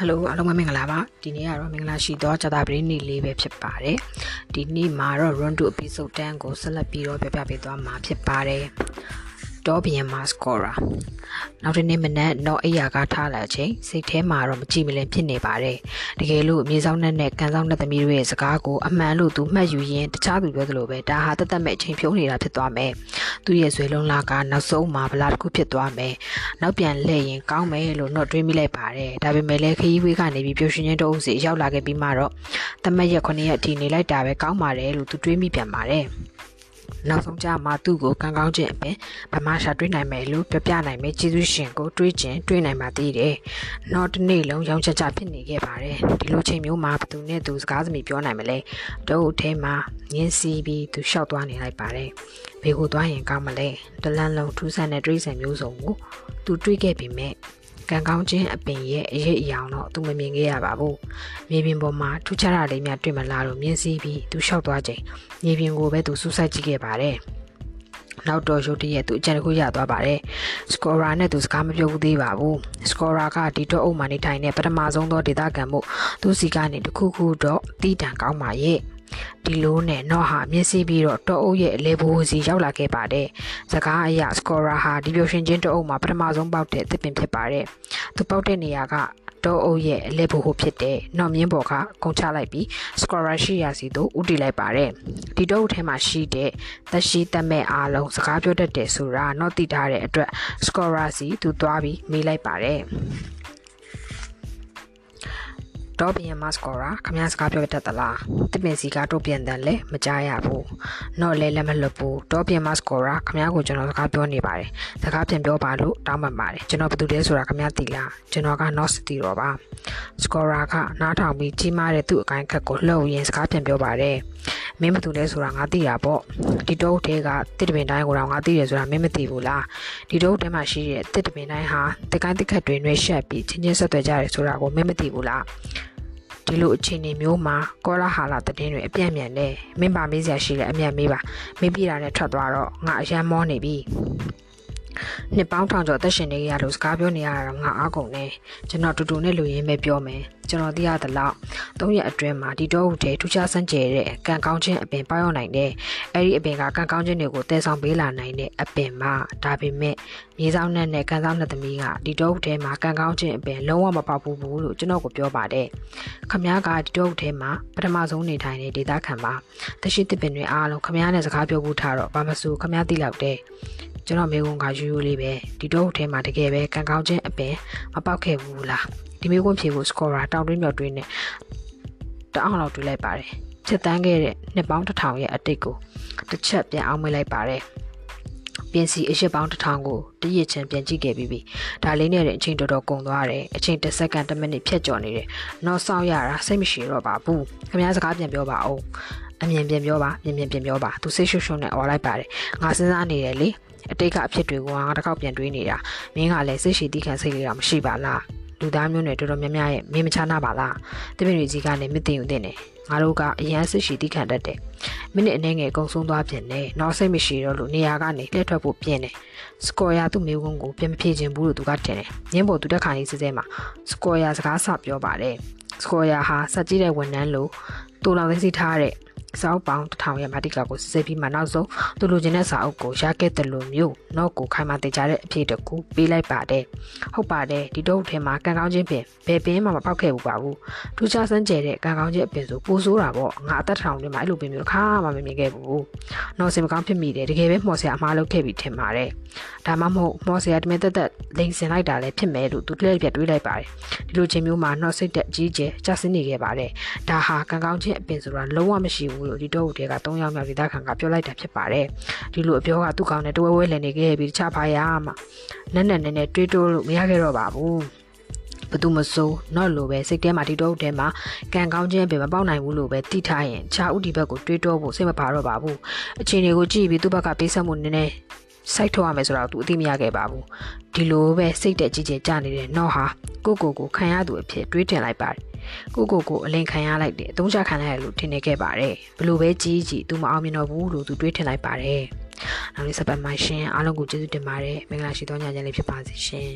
ဟယ်လိုအားလုံးပဲမင်္ဂလာပါဒီနေ့ကတော့မင်္ဂလာရှိသောဇာတာပရိနေ့လေးပဲဖြစ်ပါတယ်ဒီနေ့မှာတော့ run to episode 10ကိုဆက်လက်ပြီးတော့ပြပြပေးသွားမှာဖြစ်ပါတယ် တော့ဘီယန်မာစကောရာနောက်တစ်နေ့မနက်တော့အိယာကထားလာချိန်စိတ်ထဲမှာတော့မကြည့်မလင်ဖြစ်နေပါတယ်တကယ်လို့မြေဆောင်နဲ့နဲ့ကန်ဆောင်နဲ့သမီးတို့ရဲ့စကားကိုအမှန်လို့သူမှတ်ယူရင်တခြားသူပြောသလိုပဲဒါဟာတသက်မဲ့အချိန်ဖြုံးနေတာဖြစ်သွားမယ်သူရဲ့ဇွဲလုံးလာကနောက်ဆုံးမှာဗလာတစ်ခုဖြစ်သွားမယ်နောက်ပြန်လှည့်ရင်ကောင်းမယ်လို့တော့တွေးမိလိုက်ပါတယ်ဒါပေမဲ့လည်းခရီးဝေးကနေပြီးပျော်ရွှင်ခြင်းတုံးစီရောက်လာခဲ့ပြီးမှတော့တမက်ရက်9ရက်အထိနေလိုက်တာပဲကောင်းပါတယ်လို့သူတွေးမိပြန်ပါတယ် နောက်ဆုံးကြမှာသူ့ကိုကံကောင်းခြင်းအပြင်ဗမာရှာတွေးနိုင်မယ်လို့ပြပြနိုင်မယ်ကျေးဇူးရှင်ကိုတွေးခြင်းတွေးနိုင်ပါသေးတယ်။နောက်တစ်နေ့လုံးရောင်းချချဖြစ်နေခဲ့ပါတယ်။ဒီလိုချိန်မျိုးမှာဘသူနဲ့သူစကားသမီးပြောနိုင်မလဲ။တို့အထဲမှာငင်းစီးပြီးသူလျှောက်သွားနေလိုက်ပါတယ်။ဘေကိုသွားရင်ကောင်းမလဲ။တလန်းလုံးထူးဆန်းတဲ့တွေးဆန်မျိုးစုံကိုသူတွေးခဲ့ပေမဲ့ ကံကောင်းခြင်းအပင်ရဲ့အရေးအယောင်တော့သူမမြင်ခဲ့ရပါဘူး။မြေပြင်ပေါ်မှာထူးခြားတာလေးများတွေ့မလားလို့မြင်စီပြီးသူလျှောက်သွားချိန်မြေပြင်ကိုပဲသူစူးစိုက်ကြည့်ခဲ့ပါတယ်။နောက်တော့ရုတ်တရက်သူအကြံတစ်ခုရသွားပါတယ်။ scorer နဲ့သူစကားမပြောဘူးသေးပါဘူး။ scorer ကဒီတော့အုပ်မှနေထိုင်တဲ့ပထမဆုံးသောဒေတာကန်မှုသူစီကနေတခုခုတော့တီးတန်ကောင်းပါရဲ့။ ဒီလိုနဲ့နော့ဟာမျက်စိပြီးတော့တောအုပ်ရဲ့အလဲဘိုးစီရောက်လာခဲ့ပါတယ်။စကားအရစကောရာဟာဒီပျော်ရွှင်ခြင်းတောအုပ်မှာပထမဆုံးပေါက်တဲ့သစ်ပင်ဖြစ်ပါတယ်။သူပေါက်တဲ့နေရာကတောအုပ်ရဲ့အလဲဘိုးဟိုဖြစ်တဲ့နော်မြင်းပေါ်ကကုန်းချလိုက်ပြီးစကောရာရှိရာစီသို့ဥတီလိုက်ပါတယ်။ဒီတောအုပ်ထဲမှာရှိတဲ့သက်ရှိသက်မဲ့အားလုံးစကားပြောတတ်တယ်ဆိုတာတော့သိထားတဲ့အတွက်စကောရာစီသူသွားပြီးမေးလိုက်ပါတယ်။ တော့ဘီယန်မတ်စကောရာခမရစကားပြောတတ်သလားတပင်စီကတော့ပြန်တယ်လေမကြားရဘူးတော့လဲလည်းမလွတ်ဘူးတော့ဘီယန်မတ်စကောရာခမရကိုကျွန်တော်စကားပြောနေပါတယ်စကားပြန်ပြောပါလို့တောင်းပန်ပါတယ်ကျွန်တော်ဘယ်သူလဲဆိုတာခမရသိလားကျွန်တော်က not သိတော့ပါစကောရာကနားထောင်ပြီးကြီးမားတဲ့သူ့အကိုင်းခက်ကိုလှုပ်ရင်းစကားပြန်ပြောပါတယ်မင်းဘသူလဲဆိုတာငါသိတာပေါ့ဒီတုပ်ထဲကတစ်တပင်တိုင်းကိုတော့ငါသိတယ်ဆိုတာမင်းမသိဘူးလားဒီတုပ်ထဲမှာရှိတဲ့တစ်တပင်တိုင်းဟာတကိုင်းတစ်ခက်တွေနှွေးရှက်ပြီးချင်းချင်းဆက်သွယ်ကြတယ်ဆိုတာကိုမင်းမသိဘူးလား ဒီလိုအခြေအနေမျိုးမှာကောရဟာလာတည်င်းတွေအပြန့်မြန်နေမင်းပါမေးစရာရှိလဲအမြတ်မေးပါမေးပြတာနဲ့ထွက်သွားတော့ငါအရန်မောနေပြီ နှစ်ပေါင်းထောင်ကျော်သက်ရှင်နေရလို့စကားပြောနေရတာငါအားကုန်နေကျွန်တော်တူတူနဲ့လူရင်းပဲပြောမယ်ကျွန်တော်သိရသလောက်၃ရက်အတွင်းမှာဒီတော့ဟုတ်တဲ့ထူးခြားစမ်းကြဲတဲ့ကံကောင်းခြင်းအပင်ပေါရောက်နိုင်တဲ့အဲ့ဒီအပင်ကကံကောင်းခြင်းတွေကိုတည်ဆောင်ပေးလာနိုင်တဲ့အပင်မှာဒါပေမဲ့မြေဆောင်နဲ့နဲ့ကံဆောင်တဲ့သမီးကဒီတော့ဟုတ်တဲ့မှာကံကောင်းခြင်းအပင်လုံးဝမပေါက်ဘူးဘူးလို့ကျွန်တော်ကိုပြောပါတယ်ခမ ्या ကဒီတော့ဟုတ်တဲ့မှာပထမဆုံးနေထိုင်တဲ့ဒေသခံပါတရှိတစ်ပင်တွေအားလုံးခမ ्या နဲ့စကားပြောဖို့ထားတော့ဘာမဆိုခမ ्या သိလောက်တဲ့ ကျွန်တော်မေကွန်ကယူယူလေးပဲဒီတော့ဟုတ်ထဲမှာတကယ်ပဲကံကောင်းခြင်းအပင်မပေါက်ခဲ့ဘူးလားဒီမေကွန်ဖြေဖို့ scorer တောင်တွင်းမြောက်တွင်းနဲ့တအောင်လောက်တွေးလိုက်ပါတယ်ချက်တန်းခဲ့တဲ့နှစ်ပေါင်းတစ်ထောင်ရဲ့အတိတ်ကိုတစ်ချက်ပြန်အောင်မေးလိုက်ပါတယ်ပြင်စီအရှိပေါင်းတစ်ထောင်ကိုတရစ်ချင်းပြန်ကြည့်ခဲ့ပြီးပြီဒါလေးနဲ့အချိန်တော်တော်ကုန်သွားတယ်အချိန်တစ်စက္ကန့်တစ်မိနစ်ဖြတ်ကျော်နေတယ်နောက်ဆောက်ရတာစိတ်မရှိတော့ပါဘူးခင်ဗျားစကားပြန်ပြောပါဦးအမြင်ပြန်ပြောပါမြင်မြင်ပြန်ပြောပါသူစိတ်ရှုပ်ရှုပ်နဲ့អော်လိုက်ပါတယ်ငါစဉ်းစားနေတယ်လေ အတိတ်ကအဖြစ်တွေကိုငါတစ်ခေါက်ပြန်တွေးနေတာမင်းကလည်းစိတ်ရှိတိခံစိတ်လေးတော့မရှိပါလားလူသားမျိုးနဲ့တော်တော်များများရဲ့မင်းမချနာပါလားတပည့်တွေကြီးကလည်းမသိုံတဲ့နေငါတို့ကအရန်စစ်ရှိတိခံတတ်တယ်မိနစ်အနည်းငယ်ကုံဆုံးသွားပြင်တယ်နောက်စိတ်မရှိတော့လို့နေရာကနေလက်ထွက်ဖို့ပြင်တယ်စကောယာသူ့မိကုန်းကိုပြန်မဖြေခြင်းဘူးလို့သူကထင်တယ်ညင်းပေါ်သူတက်ခါလေးစစ်စဲမှာစကောယာစကားဆပြောပါတယ်စကောယာဟာစက်ကြီးတဲ့ဝန်ထမ်းလို့တူလောင်သိသိထားတဲ့ စာအုပ်ပေါင်းတစ်ထောင်ရဲ့မာတိကာကိုစစ်ဆေးပြီးမှနောက်ဆုံးသူလိုချင်တဲ့စာအုပ်ကိုရခဲ့တယ်လို့မျိုးတော့ကိုခိုင်မာတင်ကြတဲ့အဖြစ်တကူပေးလိုက်ပါတယ်ဟုတ်ပါတယ်ဒီတော့ထဲမှာကံကောင်းခြင်းပင်ဘယ်ပင်မှမပေါက်ခဲ့ဘူးပါဘူးထူးခြားစမ်းကြဲတဲ့ကံကောင်းခြင်းအပင်ဆိုပိုဆိုးတာပေါ့ငါအသက်ထောင်တွေမှာအဲ့လိုပင်မျိုးခါမှမမြင်ခဲ့ဘူးတော့စင်မကောင်းဖြစ်မိတယ်တကယ်ပဲမှော်ဆရာအမားလုပ်ခဲ့ပြီးထင်ပါတယ်ဒါမှမဟုတ်မှော်ဆရာတမင်တက်တက်လိန်စင်လိုက်တာလည်းဖြစ်မယ်လို့သူလက်ပြတွေးလိုက်ပါတယ်ဒီလိုချင်းမျိုးမှာနှော့စိတ်တက်ကြီးကျယ်ကျဆင်းနေခဲ့ပါတယ်ဒါဟာကံကောင်းခြင်းအပင်ဆိုတာလုံးဝမရှိဘူးလို့ဒီတော့ဦးတွေက၃ယောက်မြောက်ဒေသခံကပြောလိုက်တာဖြစ်ပါတယ်ဒီလိုအပြောကသူ့ကောင်နဲ့တဝဲဝဲလည်နေခဲ့ပြီးတခြားဖားရမှာနက်နက်နဲနဲတွေးတိုးလို့မရခဲ့တော့ပါဘူးဘသူမစိုးတော့လို့ပဲစိတ်ထဲမှာဒီတော့ထဲမှာကံကောင်းခြင်းပဲမပေါက်နိုင်ဘူးလို့ပဲတိထားရင်ခြားဥဒီဘက်ကိုတွေးတောဖို့စိတ်မပါတော့ပါဘူးအချိန်တွေကိုကြည့်ပြီးသူ့ဘက်ကပေးဆက်မှုနည်းနည်းစိုက်ထုတ်ရမယ်ဆိုတော့သူအသိမရခဲ့ပါဘူးဒီလိုပဲစိတ်တက်ကြီးကြီးကြနေတဲ့နော်ဟာကိုကိုကိုခံရသူအဖြစ်တွေးတင်လိုက်ပါတယ် ကိုကိုကိုအလင်ခံရလိုက်တယ်အသုံးချခံလိုက်ရလို့ထင်နေခဲ့ပါတယ်ဘလို့ပဲကြီးကြီးသူမအောင်မြင်တော့ဘူးလို့သူတွေးထင်လိုက်ပါတယ်နောက်လေးစပတ်မှရှင်အားလုံးကိုကျေးဇူးတင်ပါတယ်မင်္ဂလာရှိသောညချမ်းလေးဖြစ်ပါစေရှင်